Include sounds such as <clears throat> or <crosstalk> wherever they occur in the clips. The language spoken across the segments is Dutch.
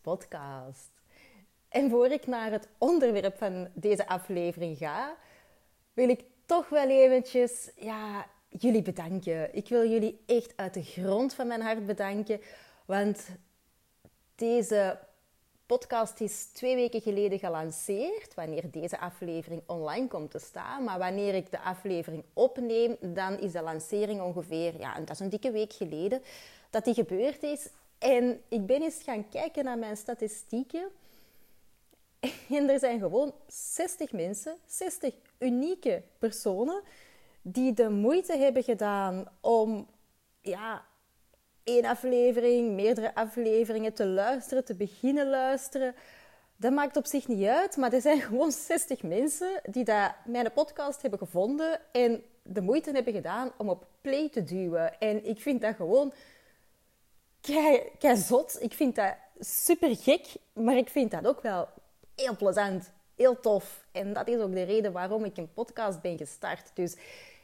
Podcast. En voor ik naar het onderwerp van deze aflevering ga, wil ik toch wel eventjes ja, jullie bedanken. Ik wil jullie echt uit de grond van mijn hart bedanken, want deze podcast is twee weken geleden gelanceerd, wanneer deze aflevering online komt te staan. Maar wanneer ik de aflevering opneem, dan is de lancering ongeveer, ja, dat is een dikke week geleden, dat die gebeurd is. En ik ben eens gaan kijken naar mijn statistieken. <laughs> En er zijn gewoon 60 mensen, 60 unieke personen, die de moeite hebben gedaan om ja, één aflevering, meerdere afleveringen te luisteren, te beginnen luisteren. Dat maakt op zich niet uit, maar er zijn <laughs> gewoon 60 mensen die mijn podcast hebben gevonden en de moeite hebben gedaan om op play te duwen. En ik vind dat gewoon kei, zot. Ik vind dat super gek, maar ik vind dat ook wel heel plezant, heel tof. En dat is ook de reden waarom ik een podcast ben gestart. Dus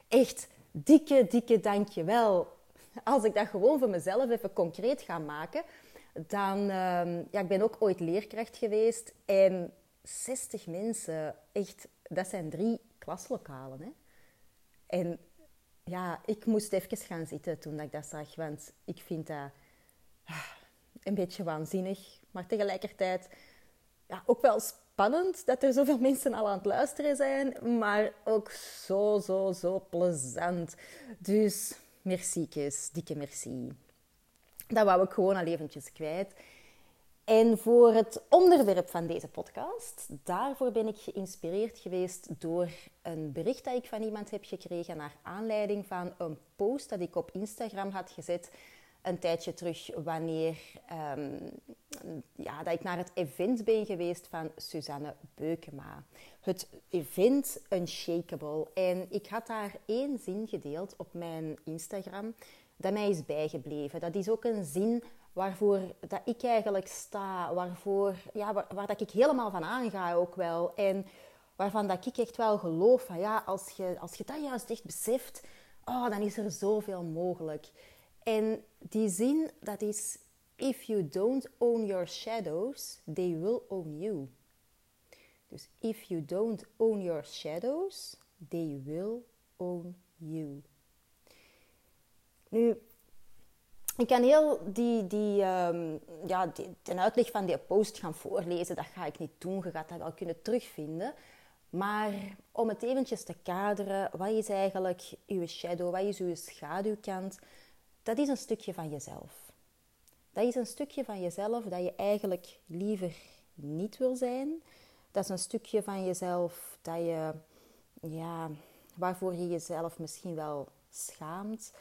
echt dikke, dikke dankjewel. Als ik dat gewoon voor mezelf even concreet ga maken, dan... Uh, ja, ik ben ook ooit leerkracht geweest en 60 mensen, echt, dat zijn drie klaslokalen. Hè? En ja, ik moest even gaan zitten toen ik dat zag, want ik vind dat een beetje waanzinnig, maar tegelijkertijd ja, ook wel spannend dat er zoveel mensen al aan het luisteren zijn, maar ook zo, zo, zo plezant. Dus merci, dikke merci. Dat wou ik gewoon al eventjes kwijt. En voor het onderwerp van deze podcast, daarvoor ben ik geïnspireerd geweest door een bericht dat ik van iemand heb gekregen naar aanleiding van een post dat ik op Instagram had gezet een tijdje terug wanneer ehm, ja, dat ik naar het event ben geweest van Suzanne Beukema. Het event Unshakable. En ik had daar één zin gedeeld op mijn Instagram dat mij is bijgebleven. Dat is ook een zin waarvoor dat ik eigenlijk sta, waarvoor, ja, waar, dat ik helemaal van aanga ook wel. En waarvan dat ik echt wel geloof van ja, als je, als je dat juist echt beseft, oh, dan is er zoveel mogelijk. En die zin, dat is... If you don't own your shadows, they will own you. Dus if you don't own your shadows, they will own you. Nu, ik kan heel die, die, um, ja, de uitleg van die post gaan voorlezen. Dat ga ik niet doen. Je gaat dat wel kunnen terugvinden. Maar om het eventjes te kaderen, wat is eigenlijk uw shadow? Wat is uw schaduwkant? Dat is een stukje van jezelf. Dat is een stukje van jezelf dat je eigenlijk liever niet wil zijn. Dat is een stukje van jezelf dat je, ja, waarvoor je jezelf misschien wel schaamt.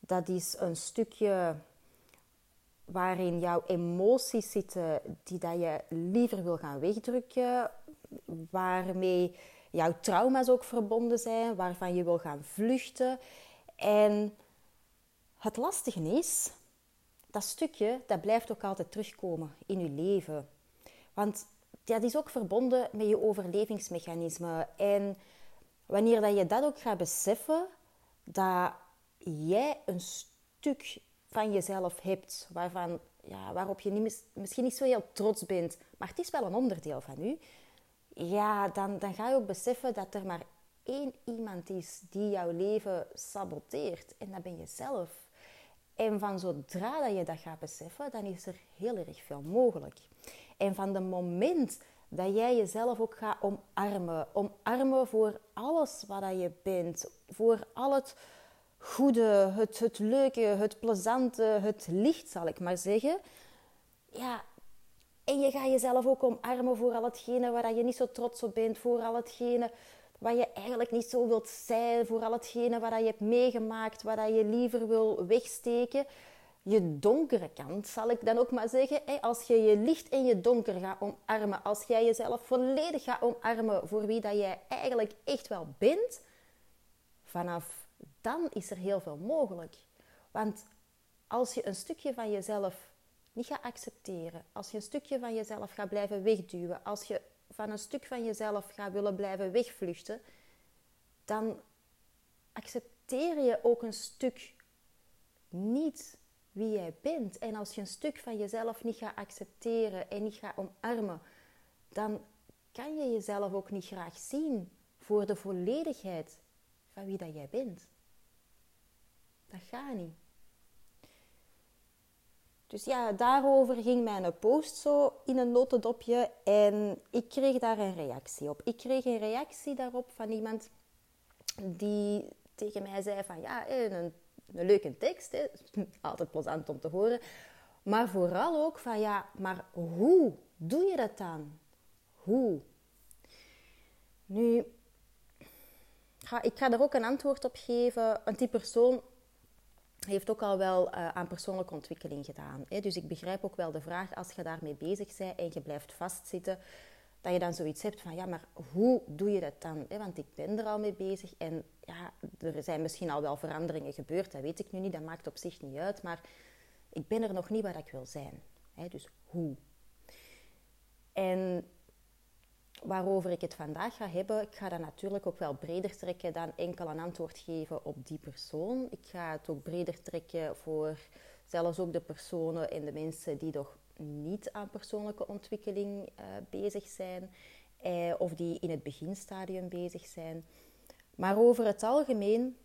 Dat is een stukje waarin jouw emoties zitten die dat je liever wil gaan wegdrukken, waarmee jouw trauma's ook verbonden zijn, waarvan je wil gaan vluchten. En het lastige is, dat stukje dat blijft ook altijd terugkomen in je leven. Want dat is ook verbonden met je overlevingsmechanisme. En wanneer dat je dat ook gaat beseffen, dat jij een stuk van jezelf hebt waarvan, ja, waarop je niet, misschien niet zo heel trots bent, maar het is wel een onderdeel van u, ja, dan, dan ga je ook beseffen dat er maar één iemand is die jouw leven saboteert. En dat ben je zelf. En van zodra dat je dat gaat beseffen, dan is er heel erg veel mogelijk. En van het moment dat jij jezelf ook gaat omarmen. Omarmen voor alles wat je bent. Voor al het goede, het, het leuke, het plezante, het licht, zal ik maar zeggen. Ja, en je gaat jezelf ook omarmen voor al hetgene waar je niet zo trots op bent. Voor al hetgene waar je eigenlijk niet zo wilt zijn. Voor al hetgene waar je hebt meegemaakt, waar je liever wil wegsteken je donkere kant, zal ik dan ook maar zeggen. Als je je licht en je donker gaat omarmen, als jij jezelf volledig gaat omarmen voor wie dat jij eigenlijk echt wel bent, vanaf dan is er heel veel mogelijk. Want als je een stukje van jezelf niet gaat accepteren, als je een stukje van jezelf gaat blijven wegduwen, als je van een stuk van jezelf gaat willen blijven wegvluchten, dan accepteer je ook een stuk niet wie jij bent. En als je een stuk van jezelf niet gaat accepteren en niet gaat omarmen, dan kan je jezelf ook niet graag zien voor de volledigheid van wie dat jij bent. Dat gaat niet. Dus ja, daarover ging mijn post zo in een notendopje en ik kreeg daar een reactie op. Ik kreeg een reactie daarop van iemand die tegen mij zei van ja, een een leuke tekst, hè. <laughs> altijd plezant om te horen. Maar vooral ook van ja, maar hoe doe je dat dan? Hoe? Nu, ik ga er ook een antwoord op geven, want die persoon heeft ook al wel uh, aan persoonlijke ontwikkeling gedaan. Hè? Dus ik begrijp ook wel de vraag, als je daarmee bezig bent en je blijft vastzitten, dat je dan zoiets hebt van, ja, maar hoe doe je dat dan? Want ik ben er al mee bezig en ja, er zijn misschien al wel veranderingen gebeurd, dat weet ik nu niet, dat maakt op zich niet uit, maar ik ben er nog niet waar ik wil zijn. Dus hoe? En waarover ik het vandaag ga hebben, ik ga dat natuurlijk ook wel breder trekken dan enkel een antwoord geven op die persoon. Ik ga het ook breder trekken voor zelfs ook de personen en de mensen die nog niet aan persoonlijke ontwikkeling uh, bezig zijn eh, of die in het beginstadium bezig zijn. Maar over het algemeen,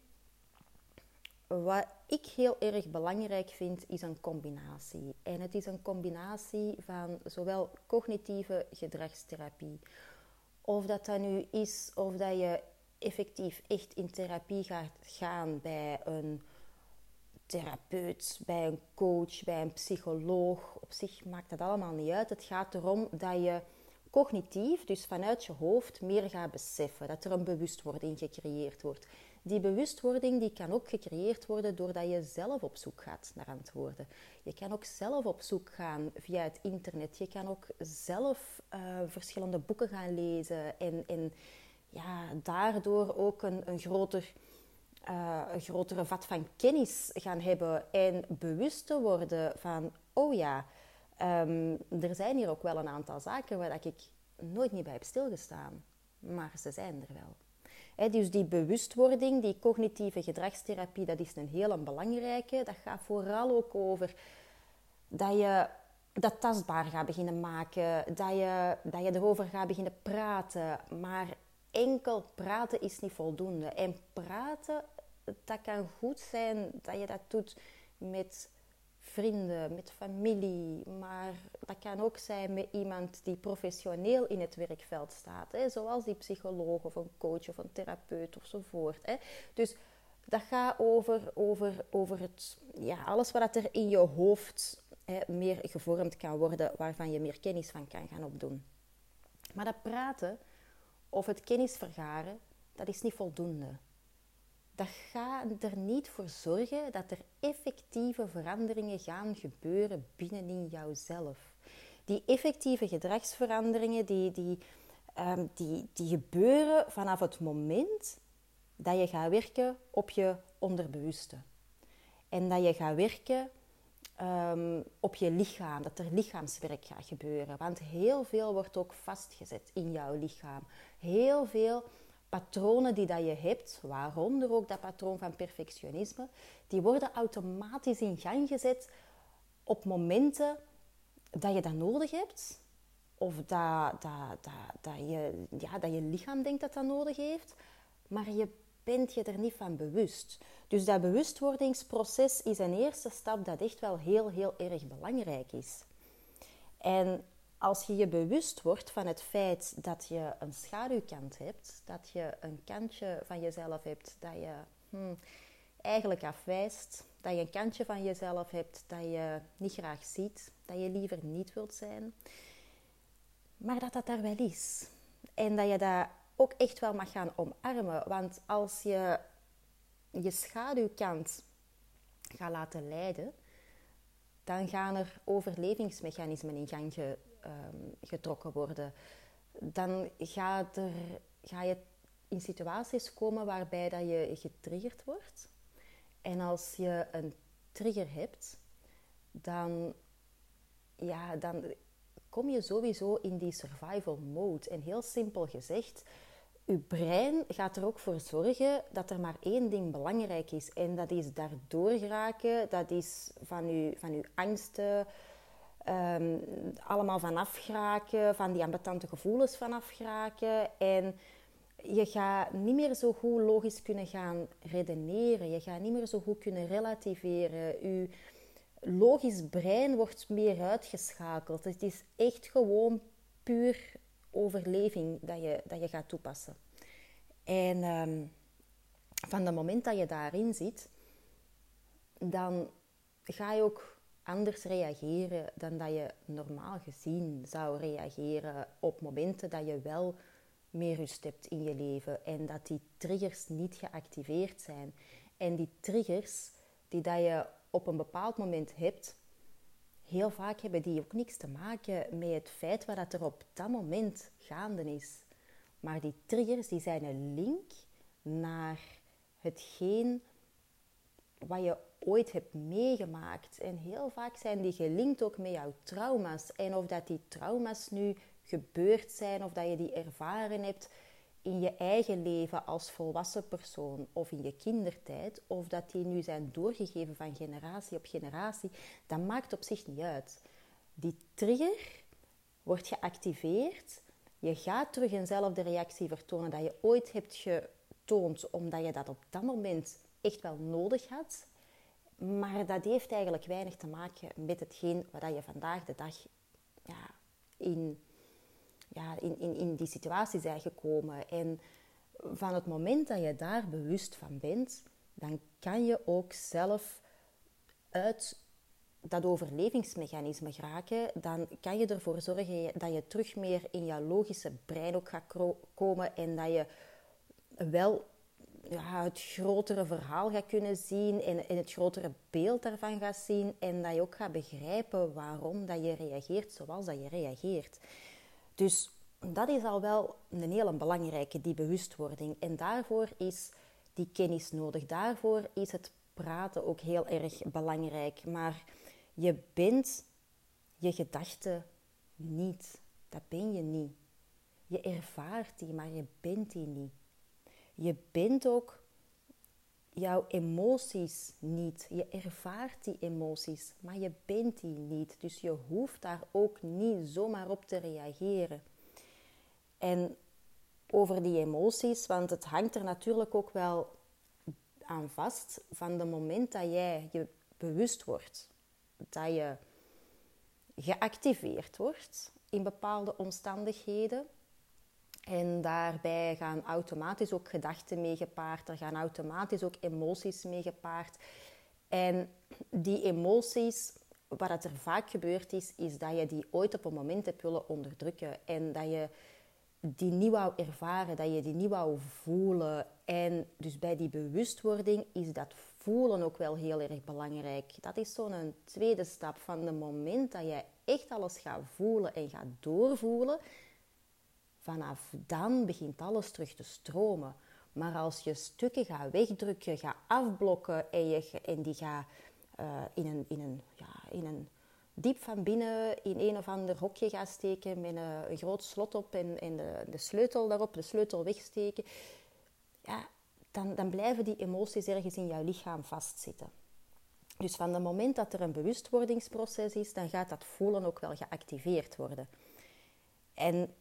wat ik heel erg belangrijk vind, is een combinatie. En het is een combinatie van zowel cognitieve gedragstherapie, of dat dat nu is of dat je effectief echt in therapie gaat gaan bij een therapeut, bij een coach, bij een psycholoog. Op zich maakt dat allemaal niet uit. Het gaat erom dat je cognitief, dus vanuit je hoofd, meer gaat beseffen. Dat er een bewustwording gecreëerd wordt. Die bewustwording die kan ook gecreëerd worden doordat je zelf op zoek gaat naar antwoorden. Je kan ook zelf op zoek gaan via het internet. Je kan ook zelf uh, verschillende boeken gaan lezen en, en ja, daardoor ook een, een groter een grotere vat van kennis gaan hebben en bewust te worden van, oh ja, um, er zijn hier ook wel een aantal zaken waar ik nooit niet bij heb stilgestaan, maar ze zijn er wel. Dus die bewustwording, die cognitieve gedragstherapie, dat is een hele belangrijke. Dat gaat vooral ook over dat je dat tastbaar gaat beginnen maken, dat je, dat je erover gaat beginnen praten. Maar enkel praten is niet voldoende. En praten dat kan goed zijn dat je dat doet met vrienden, met familie, maar dat kan ook zijn met iemand die professioneel in het werkveld staat, hè, zoals die psycholoog of een coach of een therapeut ofzovoort. Hè. Dus dat gaat over, over, over het, ja, alles wat er in je hoofd hè, meer gevormd kan worden, waarvan je meer kennis van kan gaan opdoen. Maar dat praten of het kennis vergaren, dat is niet voldoende dat gaat er niet voor zorgen dat er effectieve veranderingen gaan gebeuren binnenin jouzelf. Die effectieve gedragsveranderingen die, die, um, die, die gebeuren vanaf het moment dat je gaat werken op je onderbewuste. En dat je gaat werken um, op je lichaam, dat er lichaamswerk gaat gebeuren. Want heel veel wordt ook vastgezet in jouw lichaam. Heel veel patronen die dat je hebt, waaronder ook dat patroon van perfectionisme, die worden automatisch in gang gezet op momenten dat je dat nodig hebt. Of dat, dat, dat, dat, je, ja, dat je lichaam denkt dat dat nodig heeft. Maar je bent je er niet van bewust. Dus dat bewustwordingsproces is een eerste stap dat echt wel heel, heel erg belangrijk is. En als je je bewust wordt van het feit dat je een schaduwkant hebt, dat je een kantje van jezelf hebt dat je hmm, eigenlijk afwijst, dat je een kantje van jezelf hebt dat je niet graag ziet, dat je liever niet wilt zijn, maar dat dat daar wel is. En dat je dat ook echt wel mag gaan omarmen. Want als je je schaduwkant gaat laten leiden, dan gaan er overlevingsmechanismen in gang ehm, getrokken worden. Dan gaat er, ga je in situaties komen waarbij dat je getriggerd wordt. En als je een trigger hebt, dan, ja, dan kom je sowieso in die survival mode. En heel simpel gezegd, je brein gaat er ook voor zorgen dat er maar één ding belangrijk is. En dat is daardoor geraken. Dat is van je, van uw angsten, um, allemaal vanaf geraken, van die ambetante gevoelens vanaf geraken. En je gaat niet meer zo goed logisch kunnen gaan redeneren. Je gaat niet meer zo goed kunnen relativeren. Je logisch brein wordt meer uitgeschakeld. Het is echt gewoon puur overleving dat je, dat je gaat toepassen. En um, van het moment dat je daarin zit, dan ga je ook anders reageren dan dat je normaal gezien zou reageren op momenten dat je wel meer rust hebt in je leven en dat die triggers niet geactiveerd zijn. En die triggers die dat je op een bepaald moment hebt, heel vaak hebben die ook niks te maken met het feit wat er op dat moment gaande is. Maar die triggers die zijn een link naar hetgeen wat je ooit hebt meegemaakt. En heel vaak zijn die gelinkt ook met jouw trauma's. En of dat die trauma's nu gebeurd zijn, of dat je die ervaren hebt in je eigen leven als volwassen persoon of in je kindertijd, of dat die nu zijn doorgegeven van generatie op generatie, dat maakt op zich niet uit. Die trigger wordt geactiveerd. Je gaat terug eenzelfde reactie vertonen dat je ooit hebt getoond, omdat je dat op dat moment echt wel nodig had. Maar dat heeft eigenlijk weinig te maken met hetgeen wat je vandaag de dag ja, in ja, in, in, in die situatie zijn gekomen. En van het moment dat je daar bewust van bent, dan kan je ook zelf uit dat overlevingsmechanisme geraken. Dan kan je ervoor zorgen dat je terug meer in je logische brein ook gaat komen en dat je wel ja, het grotere verhaal gaat kunnen zien en, en, het grotere beeld daarvan gaat zien en dat je ook gaat begrijpen waarom dat je reageert zoals dat je reageert. Dus dat is al wel een hele belangrijke, die bewustwording. En daarvoor is die kennis nodig. Daarvoor is het praten ook heel erg belangrijk. Maar je bent je gedachten niet. Dat ben je niet. Je ervaart die, maar je bent die niet. Je bent ook jouw emoties niet. Je ervaart die emoties, maar je bent die niet. Dus je hoeft daar ook niet zomaar op te reageren. En over die emoties, want het hangt er natuurlijk ook wel aan vast van het moment dat jij je bewust wordt, dat je geactiveerd wordt in bepaalde omstandigheden. En daarbij gaan automatisch ook gedachten mee gepaard, er gaan automatisch ook emoties mee gepaard. En die emoties, wat er vaak gebeurd is, is dat je die ooit op een moment hebt willen onderdrukken. En dat je die niet wou ervaren, dat je die niet wou voelen. En dus bij die bewustwording is dat voelen ook wel heel erg belangrijk. Dat is zo'n tweede stap van het moment dat je echt alles gaat voelen en gaat doorvoelen. Vanaf dan begint alles terug te stromen. Maar als je stukken gaat wegdrukken, gaat afblokken en, je, en die gaat uh, in, een, in, een, ja, in een diep van binnen in een of ander hokje gaan steken met een, groot slot op en, en de, de, sleutel daarop, de sleutel wegsteken, ja, dan, dan blijven die emoties ergens in jouw lichaam vastzitten. Dus van het moment dat er een bewustwordingsproces is, dan gaat dat voelen ook wel geactiveerd worden. En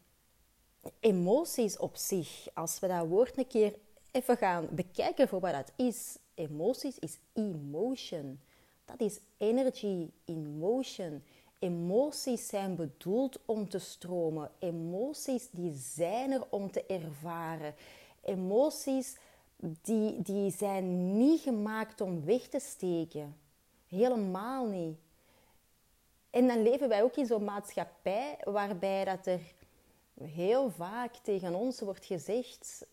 emoties op zich, als we dat woord een keer even gaan bekijken voor wat dat is, emoties is emotion. Dat is energy in motion. Emoties zijn bedoeld om te stromen. Emoties die zijn er om te ervaren. Emoties die, die zijn niet gemaakt om weg te steken. Helemaal niet. En dan leven wij ook in zo'n maatschappij waarbij dat er heel vaak tegen ons wordt gezegd,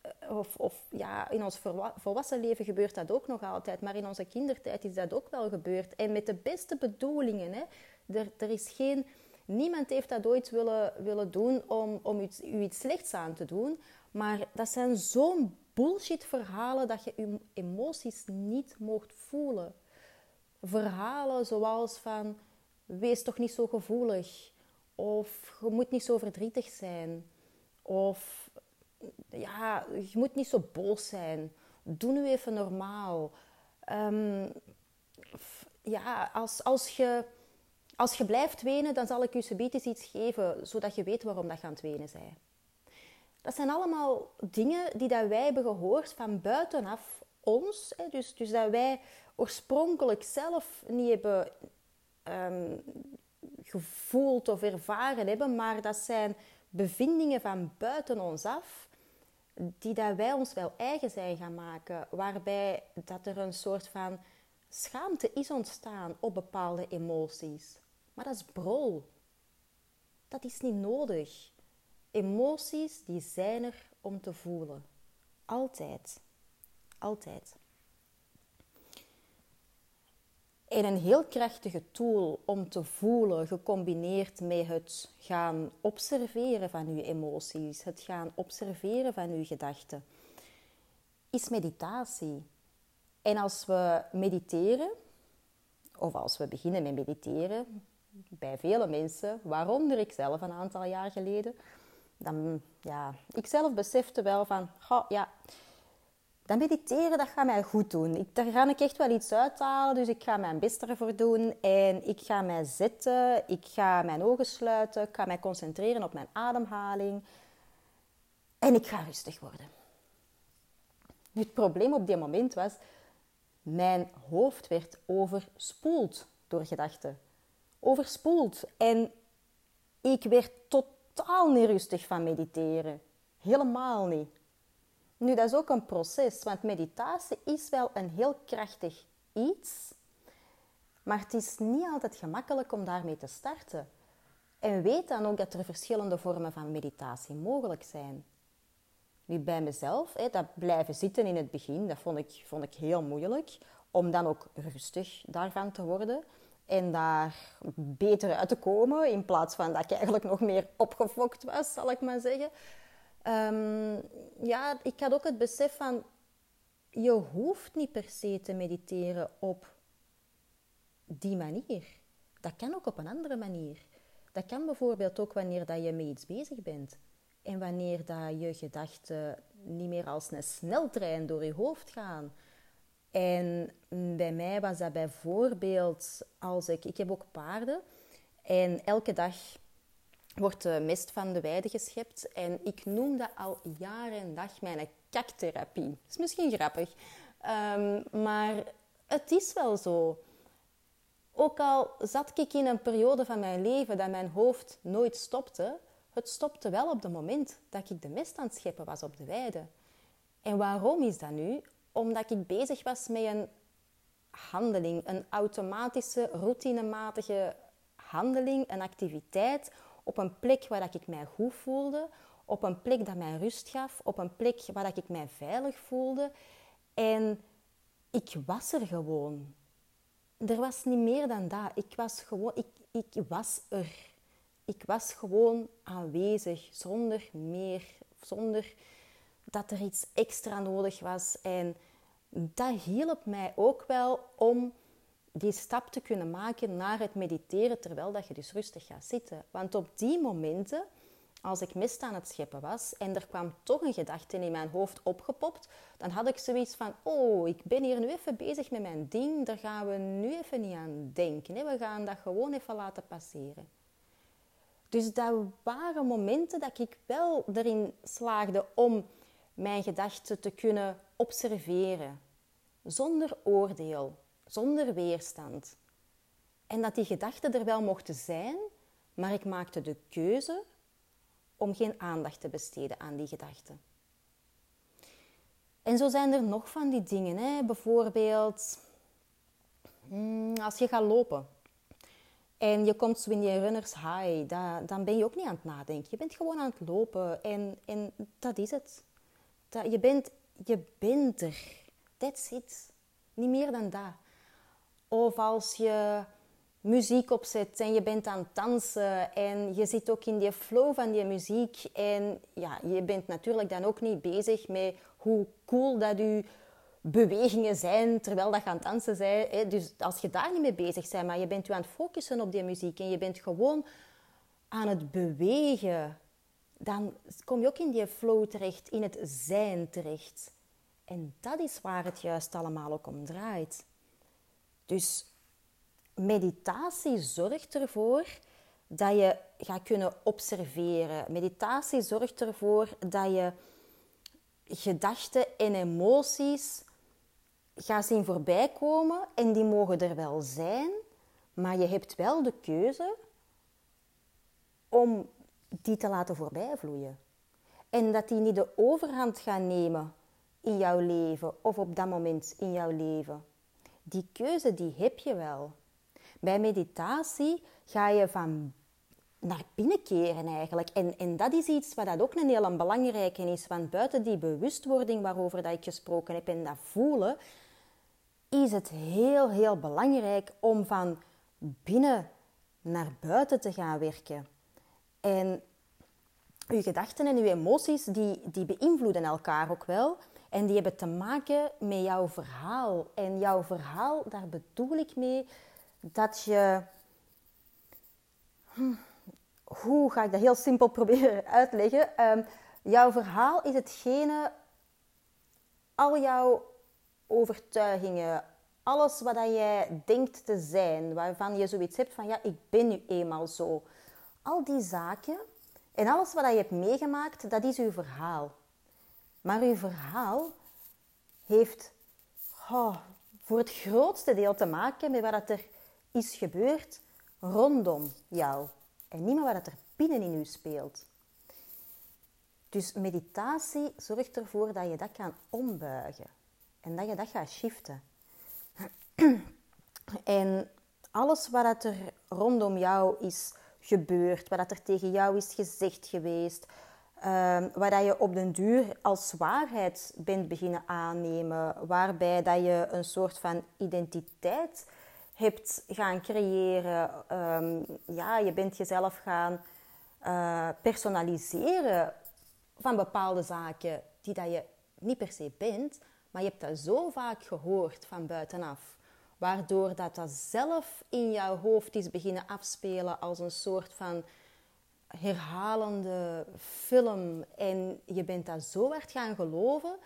eh, of, of ja, in ons volwassen leven gebeurt dat ook nog altijd, maar in onze kindertijd is dat ook wel gebeurd. En met de beste bedoelingen. Hè. Er, er is geen, niemand heeft dat ooit willen, willen doen om, om u, iets slechts aan te doen. Maar dat zijn zo'n bullshit verhalen dat je je emoties niet mocht voelen. Verhalen zoals van wees toch niet zo gevoelig. Of je moet niet zo verdrietig zijn. Of ja, je moet niet zo boos zijn. Doe nu even normaal. Um, ja, als, als, je, als je blijft wenen, dan zal ik je subiet iets geven, zodat je weet waarom dat je aan het wenen bent. Dat zijn allemaal dingen die dat wij hebben gehoord van buitenaf ons. Dus, dus dat wij oorspronkelijk zelf niet hebben um, gevoeld of ervaren hebben, maar dat zijn bevindingen van buiten ons af, die dat wij ons wel eigen zijn gaan maken, waarbij dat er een soort van schaamte is ontstaan op bepaalde emoties. Maar dat is brol. Dat is niet nodig. Emoties die zijn er om te voelen. Altijd. Altijd. En een heel krachtige tool om te voelen, gecombineerd met het gaan observeren van uw emoties, het gaan observeren van uw gedachten, is meditatie. En als we mediteren, of als we beginnen met mediteren, bij vele mensen, waaronder ik zelf een aantal jaar geleden, dan, ja, ik zelf besefte wel van, ja, dat mediteren, dat gaat mij goed doen. Ik, daar ga ik echt wel iets uithalen, dus ik ga mijn best ervoor doen. En ik ga mij zitten, ik ga mijn ogen sluiten, ik ga mij concentreren op mijn ademhaling. En ik ga rustig worden. Nu, het probleem op dit moment was, mijn hoofd werd overspoeld door gedachten. Overspoeld. En ik werd totaal niet rustig van mediteren. Helemaal niet. Nu, dat is ook een proces, want meditatie is wel een heel krachtig iets, maar het is niet altijd gemakkelijk om daarmee te starten. En weet dan ook dat er verschillende vormen van meditatie mogelijk zijn. Nu, bij mezelf, dat blijven zitten in het begin, dat vond ik, vond ik heel moeilijk. Om dan ook rustig daarvan te worden en daar beter uit te komen, in plaats van dat ik eigenlijk nog meer opgefokt was, zal ik maar zeggen. Um, ja, ik had ook het besef van, je hoeft niet per se te mediteren op die manier. Dat kan ook op een andere manier. Dat kan bijvoorbeeld ook wanneer dat je met iets bezig bent. En wanneer dat je gedachten niet meer als een sneltrein door je hoofd gaan. En bij mij was dat bijvoorbeeld als ik... Ik heb ook paarden. En elke dag wordt de mest van de weide geschept. En ik noem dat al jaren en dag mijn kaktherapie. Dat is misschien grappig, um, maar het is wel zo. Ook al zat ik in een periode van mijn leven dat mijn hoofd nooit stopte, het stopte wel op het moment dat ik de mest aan het scheppen was op de weide. En waarom is dat nu? Omdat ik bezig was met een handeling, een automatische, routinematige handeling, een activiteit op een plek waar ik mij goed voelde, op een plek dat mij rust gaf, op een plek waar ik mij veilig voelde. En ik was er gewoon. Er was niet meer dan dat. Ik was gewoon, ik, ik was er. Ik was gewoon aanwezig, zonder meer, zonder dat er iets extra nodig was. En dat hielp mij ook wel om die stap te kunnen maken naar het mediteren terwijl dat je dus rustig gaat zitten. Want op die momenten, als ik mist aan het scheppen was en er kwam toch een gedachte in mijn hoofd opgepopt, dan had ik zoiets van, oh, ik ben hier nu even bezig met mijn ding, daar gaan we nu even niet aan denken. We gaan dat gewoon even laten passeren. Dus dat waren momenten dat ik wel erin slaagde om mijn gedachten te kunnen observeren, zonder oordeel, zonder weerstand. En dat die gedachten er wel mochten zijn, maar ik maakte de keuze om geen aandacht te besteden aan die gedachten. En zo zijn er nog van die dingen. Hè? Bijvoorbeeld, hmm, als je gaat lopen en je komt zo in die runners high, dan ben je ook niet aan het nadenken. Je bent gewoon aan het lopen en, en dat is het. Je, bent, je bent er. That's it. Niet meer dan dat. Of als je muziek opzet en je bent aan het dansen en je zit ook in die flow van die muziek en ja, je bent natuurlijk dan ook niet bezig met hoe cool dat je bewegingen zijn terwijl dat je aan dansen bent. Dus als je daar niet mee bezig bent, maar je bent je aan het focussen op die muziek en je bent gewoon aan het bewegen, dan kom je ook in die flow terecht, in het zijn terecht. En dat is waar het juist allemaal ook om draait. Dus meditatie zorgt ervoor dat je gaat kunnen observeren. Meditatie zorgt ervoor dat je gedachten en emoties gaat zien voorbij komen en die mogen er wel zijn, maar je hebt wel de keuze om die te laten voorbijvloeien. En dat die niet de overhand gaan nemen in jouw leven of op dat moment in jouw leven. Die keuze die heb je wel. Bij meditatie ga je van naar binnen keren eigenlijk. En, en dat is iets wat dat ook een heel belangrijke is. Want buiten die bewustwording waarover dat ik gesproken heb en dat voelen, is het heel, heel belangrijk om van binnen naar buiten te gaan werken. En uw gedachten en uw emoties, die, die beïnvloeden elkaar ook wel. En die hebben te maken met jouw verhaal. En jouw verhaal, daar bedoel ik mee dat je. Hm, hoe ga ik dat heel simpel <laughs> proberen uitleggen? Um, jouw verhaal is hetgene, al jouw overtuigingen, alles wat jij denkt te zijn, waarvan je zoiets hebt van ja, ik ben nu eenmaal zo. Al die zaken en alles wat je hebt meegemaakt, dat is uw verhaal. Maar uw verhaal heeft voor het grootste deel te maken met wat er is gebeurd rondom jou en niet meer wat er binnenin u speelt. Dus meditatie zorgt ervoor dat je dat kan ombuigen en dat je dat gaat shiften. <clears throat> En alles wat er rondom jou is gebeurd, wat er tegen jou is gezegd geweest, uh, waar je op den duur als waarheid bent beginnen aannemen, waarbij dat je een soort van identiteit hebt gaan creëren. Ehm, ja, je bent jezelf gaan uh, personaliseren van bepaalde zaken die dat je niet per se bent, maar je hebt dat zo vaak gehoord van buitenaf, waardoor dat, dat zelf in jouw hoofd is beginnen afspelen als een soort van herhalende film en je bent dat zo hard gaan geloven,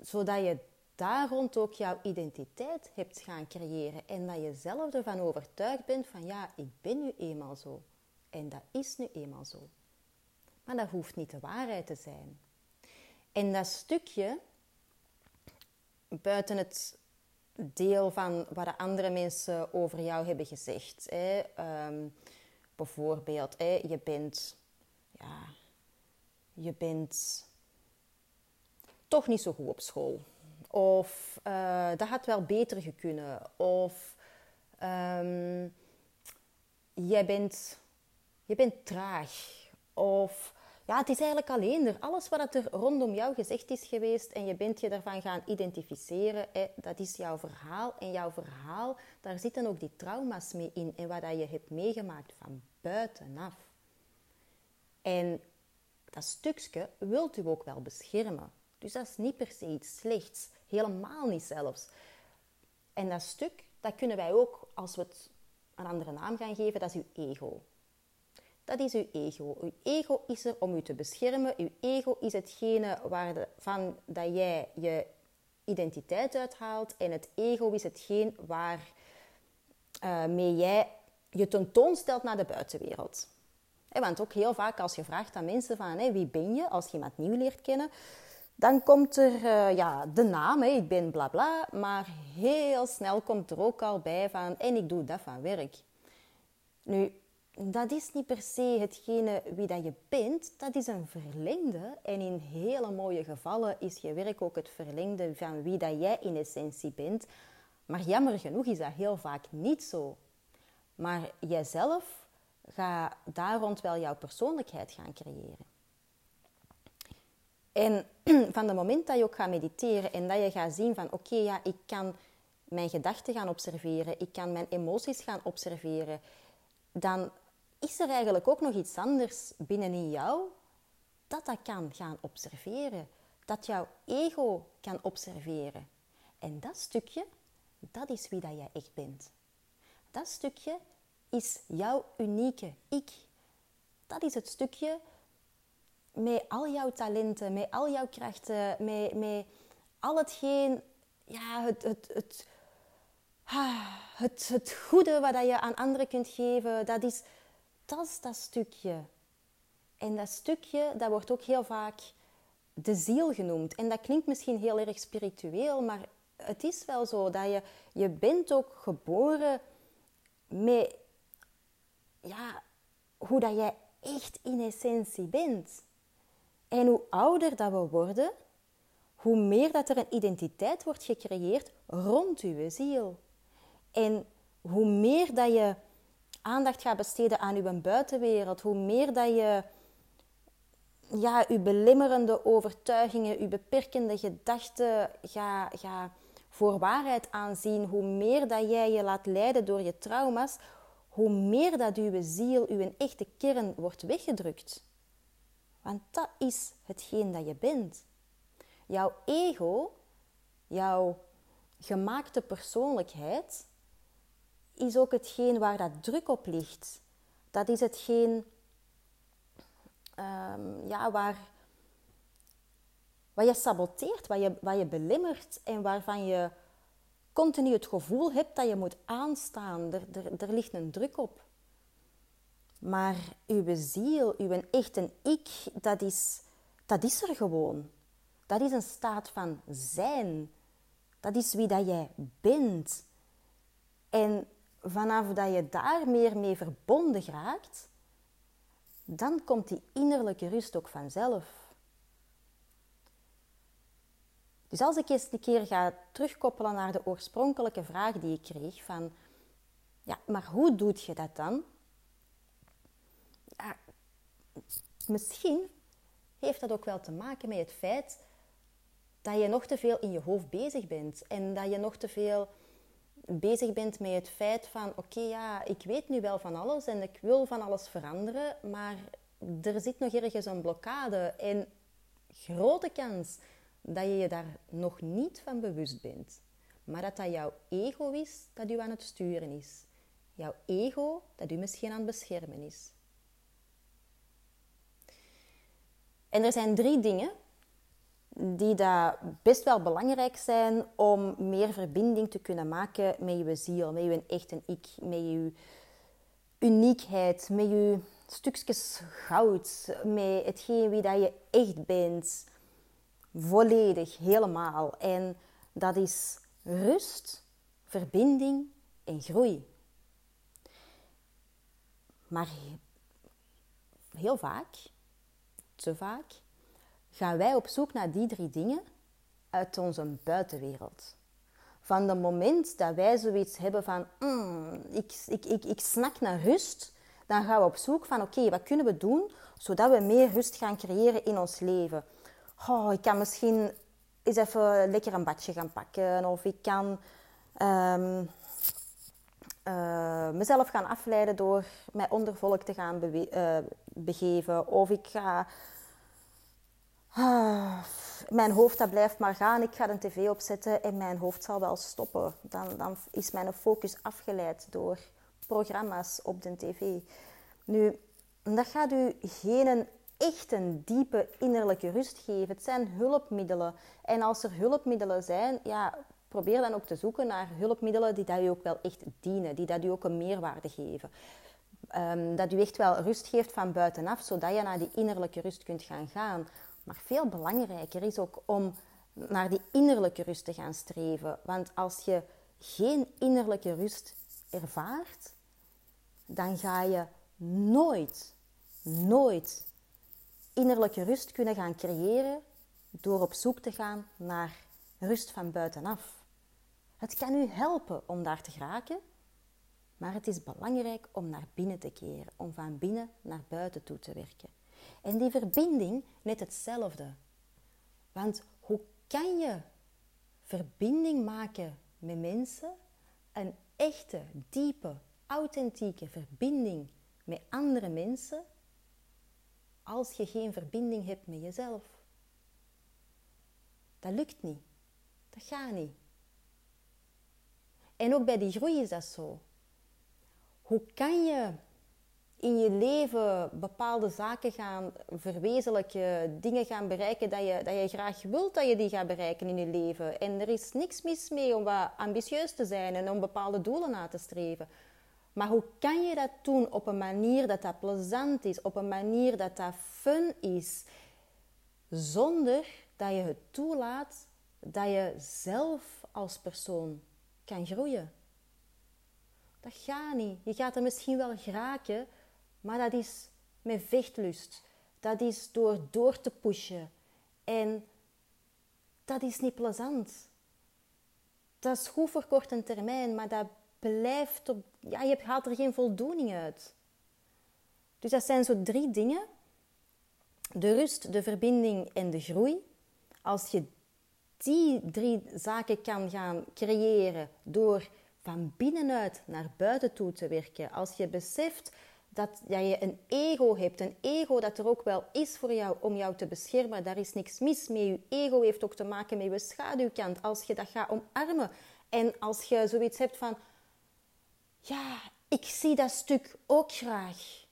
zodat je daar rond ook jouw identiteit hebt gaan creëren en dat je zelf ervan overtuigd bent van ja, ik ben nu eenmaal zo en dat is nu eenmaal zo. Maar dat hoeft niet de waarheid te zijn. En dat stukje, buiten het deel van wat andere mensen over jou hebben gezegd. Hè, ehm, bijvoorbeeld, hè, je bent, ja, je bent toch niet zo goed op school. Of uh, dat had wel beter gekunnen. Of um, jij, bent, jij bent traag. Of ja, het is eigenlijk alleen er. Alles wat er rondom jou gezegd is geweest en je bent je daarvan gaan identificeren, dat is jouw verhaal. En jouw verhaal, daar zitten ook die trauma's mee in en wat je hebt meegemaakt van buitenaf. En dat stukje wilt u ook wel beschermen. Dus dat is niet per se iets slechts. Helemaal niet zelfs. En dat stuk, dat kunnen wij ook, als we het een andere naam gaan geven, dat is uw ego. Dat is uw ego. Uw ego is er om u te beschermen. Uw ego is hetgene waarvan dat jij je identiteit uithaalt. En het ego is hetgeen waar uh, jij je tentoonstelt naar de buitenwereld. want ook heel vaak als je vraagt aan mensen van wie ben je, als je iemand nieuw leert kennen, Dan komt er uh, ja, de naam, ik ben bla bla, maar heel snel komt er ook al bij van en ik doe dat van werk. Nu, dat is niet per se hetgene wie dat je bent, dat is een verlengde. En in hele mooie gevallen is je werk ook het verlengde van wie dat jij in essentie bent. Maar jammer genoeg is dat heel vaak niet zo. Maar jijzelf gaat daar rond wel jouw persoonlijkheid gaan creëren. En <clears throat> van het moment dat je ook gaat mediteren en dat je gaat zien van oké, ja, ik kan mijn gedachten gaan observeren, ik kan mijn emoties gaan observeren, dan is er eigenlijk ook nog iets anders binnenin jou dat dat kan gaan observeren. Dat jouw ego kan observeren. En dat stukje, dat is wie dat jij echt bent. Dat stukje is jouw unieke ik. Dat is het stukje met al jouw talenten, met al jouw krachten, met, met al hetgeen, ja, het, het, het, ah, het, het goede wat je aan anderen kunt geven. Dat is dat, is dat stukje. En dat stukje, dat wordt ook heel vaak de ziel genoemd. En dat klinkt misschien heel erg spiritueel, maar het is wel zo dat je, je bent ook geboren met ja, hoe dat jij echt in essentie bent. En hoe ouder dat we worden, hoe meer dat er een identiteit wordt gecreëerd rond uw ziel. En hoe meer dat je aandacht gaat besteden aan uw buitenwereld, hoe meer dat je ja, uw belimmerende overtuigingen, uw beperkende gedachten gaat ga voor waarheid aanzien, hoe meer dat jij je laat leiden door je trauma's, hoe meer dat uw ziel, uw echte kern wordt weggedrukt. Want dat is hetgeen dat je bent. Jouw ego, jouw gemaakte persoonlijkheid, is ook hetgeen waar dat druk op ligt. Dat is hetgeen um, ja, waar, wat je saboteert, wat je, wat je belemmert en waarvan je continu het gevoel hebt dat je moet aanstaan. Er, er, er ligt een druk op. Maar uw ziel, uw echte ik, dat is, dat is er gewoon. Dat is een staat van zijn. Dat is wie dat jij bent. En vanaf dat je daar meer mee verbonden raakt, dan komt die innerlijke rust ook vanzelf. Dus als ik eens een keer ga terugkoppelen naar de oorspronkelijke vraag die ik kreeg van, ja, maar hoe doe je dat dan? Ja, misschien heeft dat ook wel te maken met het feit dat je nog te veel in je hoofd bezig bent en dat je nog te veel bezig bent met het feit van oké, ja, ik weet nu wel van alles en ik wil van alles veranderen, maar er zit nog ergens een blokkade en grote kans dat je je daar nog niet van bewust bent. Maar dat dat jouw ego is dat u aan het sturen is. Jouw ego dat u misschien aan het beschermen is. En er zijn drie dingen die dat best wel belangrijk zijn om meer verbinding te kunnen maken met je ziel, met je echte ik, met je uniekheid, met je stukjes goud, met hetgeen wie dat je echt bent. Volledig, helemaal. En dat is rust, verbinding en groei. Maar heel vaak, te vaak, gaan wij op zoek naar die drie dingen uit onze buitenwereld. Van het moment dat wij zoiets hebben van, mm, ik, ik, ik, ik snak naar rust, dan gaan we op zoek van, oké, wat kunnen we doen zodat we meer rust gaan creëren in ons leven? Oh, ik kan misschien eens even lekker een badje gaan pakken, of ik kan ehm, eh, mezelf gaan afleiden door mij onder volk te gaan uh, begeven, of ik ga Ah, mijn hoofd dat blijft maar gaan. Ik ga een tv opzetten en mijn hoofd zal wel stoppen. Dan, dan is mijn focus afgeleid door programma's op de tv. Nu, dat gaat u geen echt een diepe innerlijke rust geven. Het zijn hulpmiddelen. En als er hulpmiddelen zijn, ja, probeer dan ook te zoeken naar hulpmiddelen die dat u ook wel echt dienen, die dat u ook een meerwaarde geven. Um, dat u echt wel rust geeft van buitenaf, zodat je naar die innerlijke rust kunt gaan gaan. Maar veel belangrijker is ook om naar die innerlijke rust te gaan streven. Want als je geen innerlijke rust ervaart, dan ga je nooit, nooit innerlijke rust kunnen gaan creëren door op zoek te gaan naar rust van buitenaf. Het kan u helpen om daar te geraken, maar het is belangrijk om naar binnen te keren, om van binnen naar buiten toe te werken. En die verbinding net hetzelfde. Want hoe kan je verbinding maken met mensen, een echte, diepe, authentieke verbinding met andere mensen, als je geen verbinding hebt met jezelf? Dat lukt niet. Dat gaat niet. En ook bij die groei is dat zo. Hoe kan je in je leven bepaalde zaken gaan verwezenlijken, dingen gaan bereiken dat je, dat je graag wilt dat je die gaat bereiken in je leven. En er is niks mis mee om wat ambitieus te zijn en om bepaalde doelen na te streven. Maar hoe kan je dat doen op een manier dat dat plezant is, op een manier dat dat fun is, zonder dat je het toelaat dat je zelf als persoon kan groeien? Dat gaat niet. Je gaat er misschien wel geraken, maar dat is met vechtlust. Dat is door door te pushen. En dat is niet plezant. Dat is goed voor korte termijn, maar dat blijft op... Ja, je haalt er geen voldoening uit. Dus dat zijn zo drie dingen. De rust, de verbinding en de groei. Als je die drie zaken kan gaan creëren door van binnenuit naar buiten toe te werken. Als je beseft dat ja, je een ego hebt, een ego dat er ook wel is voor jou om jou te beschermen, daar is niks mis mee. Je ego heeft ook te maken met je schaduwkant. Als je dat gaat omarmen en als je zoiets hebt van, ja, ik zie dat stuk ook graag.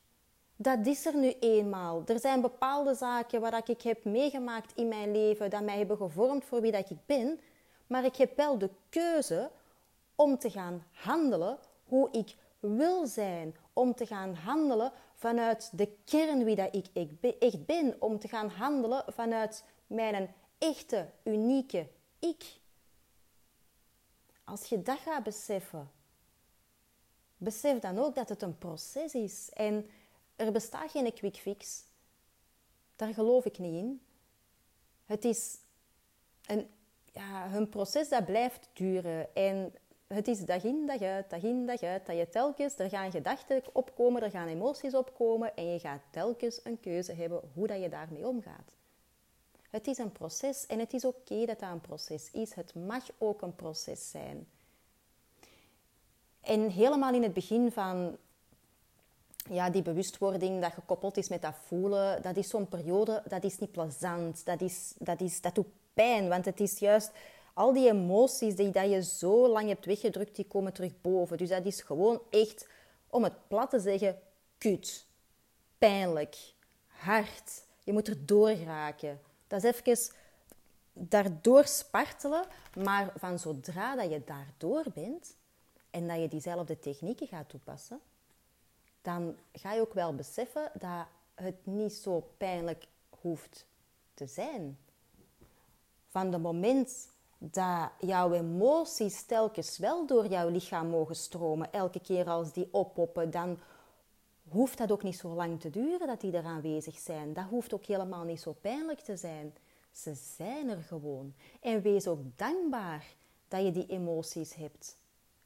Dat is er nu eenmaal. Er zijn bepaalde zaken waar ik heb meegemaakt in mijn leven dat mij hebben gevormd voor wie dat ik ben, maar ik heb wel de keuze om te gaan handelen hoe ik wil zijn, om te gaan handelen vanuit de kern wie dat ik echt ben, om te gaan handelen vanuit mijn echte, unieke ik. Als je dat gaat beseffen, besef dan ook dat het een proces is en er bestaat geen quick fix. Daar geloof ik niet in. Het is een, ja, een proces dat blijft duren en het is dag in, dag uit, dag in, dag uit, dat je telkens, er gaan gedachten opkomen, er gaan emoties opkomen en je gaat telkens een keuze hebben hoe dat je daarmee omgaat. Het is een proces en het is oké dat dat een proces is. Het mag ook een proces zijn. En helemaal in het begin van ja, die bewustwording dat gekoppeld is met dat voelen, dat is zo'n periode, dat is niet plezant. Dat, is, dat, is, dat doet pijn, want het is juist al die emoties die dat je zo lang hebt weggedrukt, die komen terug boven. Dus dat is gewoon echt, om het plat te zeggen, kut. Pijnlijk. Hard. Je moet er doorgeraken. Dat is even daardoor spartelen. Maar van zodra dat je daardoor bent en dat je diezelfde technieken gaat toepassen, dan ga je ook wel beseffen dat het niet zo pijnlijk hoeft te zijn. Van het moment dat jouw emoties telkens wel door jouw lichaam mogen stromen, elke keer als die oppoppen, dan hoeft dat ook niet zo lang te duren dat die er aanwezig zijn. Dat hoeft ook helemaal niet zo pijnlijk te zijn. Ze zijn er gewoon. En wees ook dankbaar dat je die emoties hebt,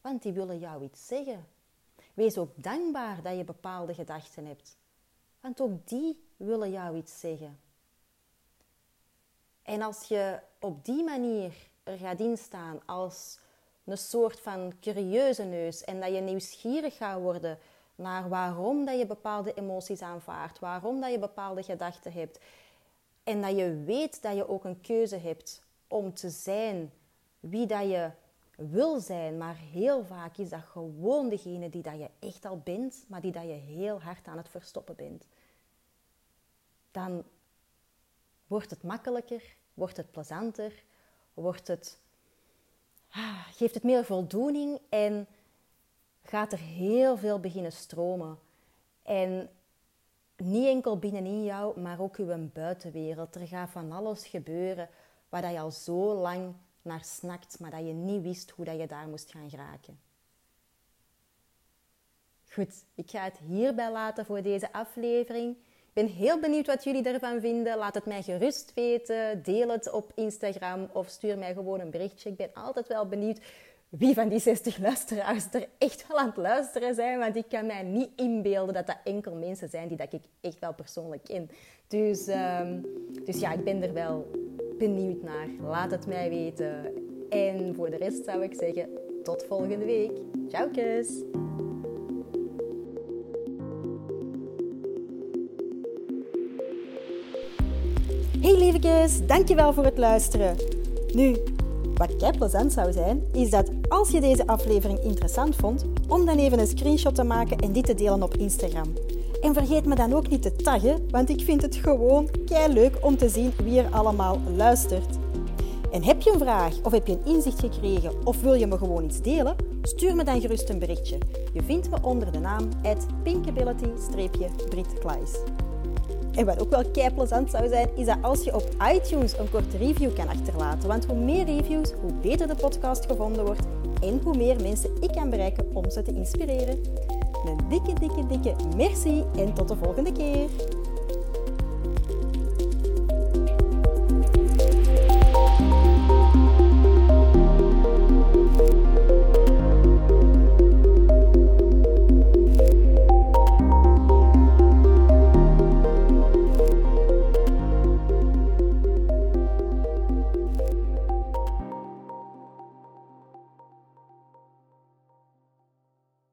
want die willen jou iets zeggen. Wees ook dankbaar dat je bepaalde gedachten hebt, want ook die willen jou iets zeggen. En als je op die manier er gaat instaan als een soort van curieuze neus en dat je nieuwsgierig gaat worden naar waarom dat je bepaalde emoties aanvaardt, waarom dat je bepaalde gedachten hebt en dat je weet dat je ook een keuze hebt om te zijn wie dat je wil zijn, maar heel vaak is dat gewoon degene die dat je echt al bent, maar die dat je heel hard aan het verstoppen bent. Dan wordt het makkelijker, wordt het plezanter, wordt het, ah, geeft het meer voldoening en gaat er heel veel beginnen stromen. En niet enkel binnenin jou, maar ook uw buitenwereld. Er gaat van alles gebeuren waar je al zo lang naar snakt, maar dat je niet wist hoe dat je daar moest gaan geraken. Goed, ik ga het hierbij laten voor deze aflevering. Ik ben heel benieuwd wat jullie ervan vinden. Laat het mij gerust weten. Deel het op Instagram of stuur mij gewoon een berichtje. Ik ben altijd wel benieuwd wie van die 60 luisteraars er echt wel aan het luisteren zijn. Want ik kan mij niet inbeelden dat dat enkel mensen zijn die dat ik echt wel persoonlijk ken. Dus, ehm, dus ja, ik ben er wel benieuwd naar. Laat het mij weten. En voor de rest zou ik zeggen, tot volgende week. Ciao, kus! Hey lievekes, dankjewel voor het luisteren. Nu, wat kei plezant zou zijn, is dat als je deze aflevering interessant vond, om dan even een screenshot te maken en dit te delen op Instagram. En vergeet me dan ook niet te taggen, want ik vind het gewoon kei leuk om te zien wie er allemaal luistert. En heb je een vraag of heb je een inzicht gekregen of wil je me gewoon iets delen? Stuur me dan gerust een berichtje. Je vindt me onder de naam pinkability-britkleis. En wat ook wel kei plezant zou zijn, is dat als je op iTunes een korte review kan achterlaten. Want hoe meer reviews, hoe beter de podcast gevonden wordt en hoe meer mensen ik kan bereiken om ze te inspireren. Een dikke, dikke, dikke merci en tot de volgende keer.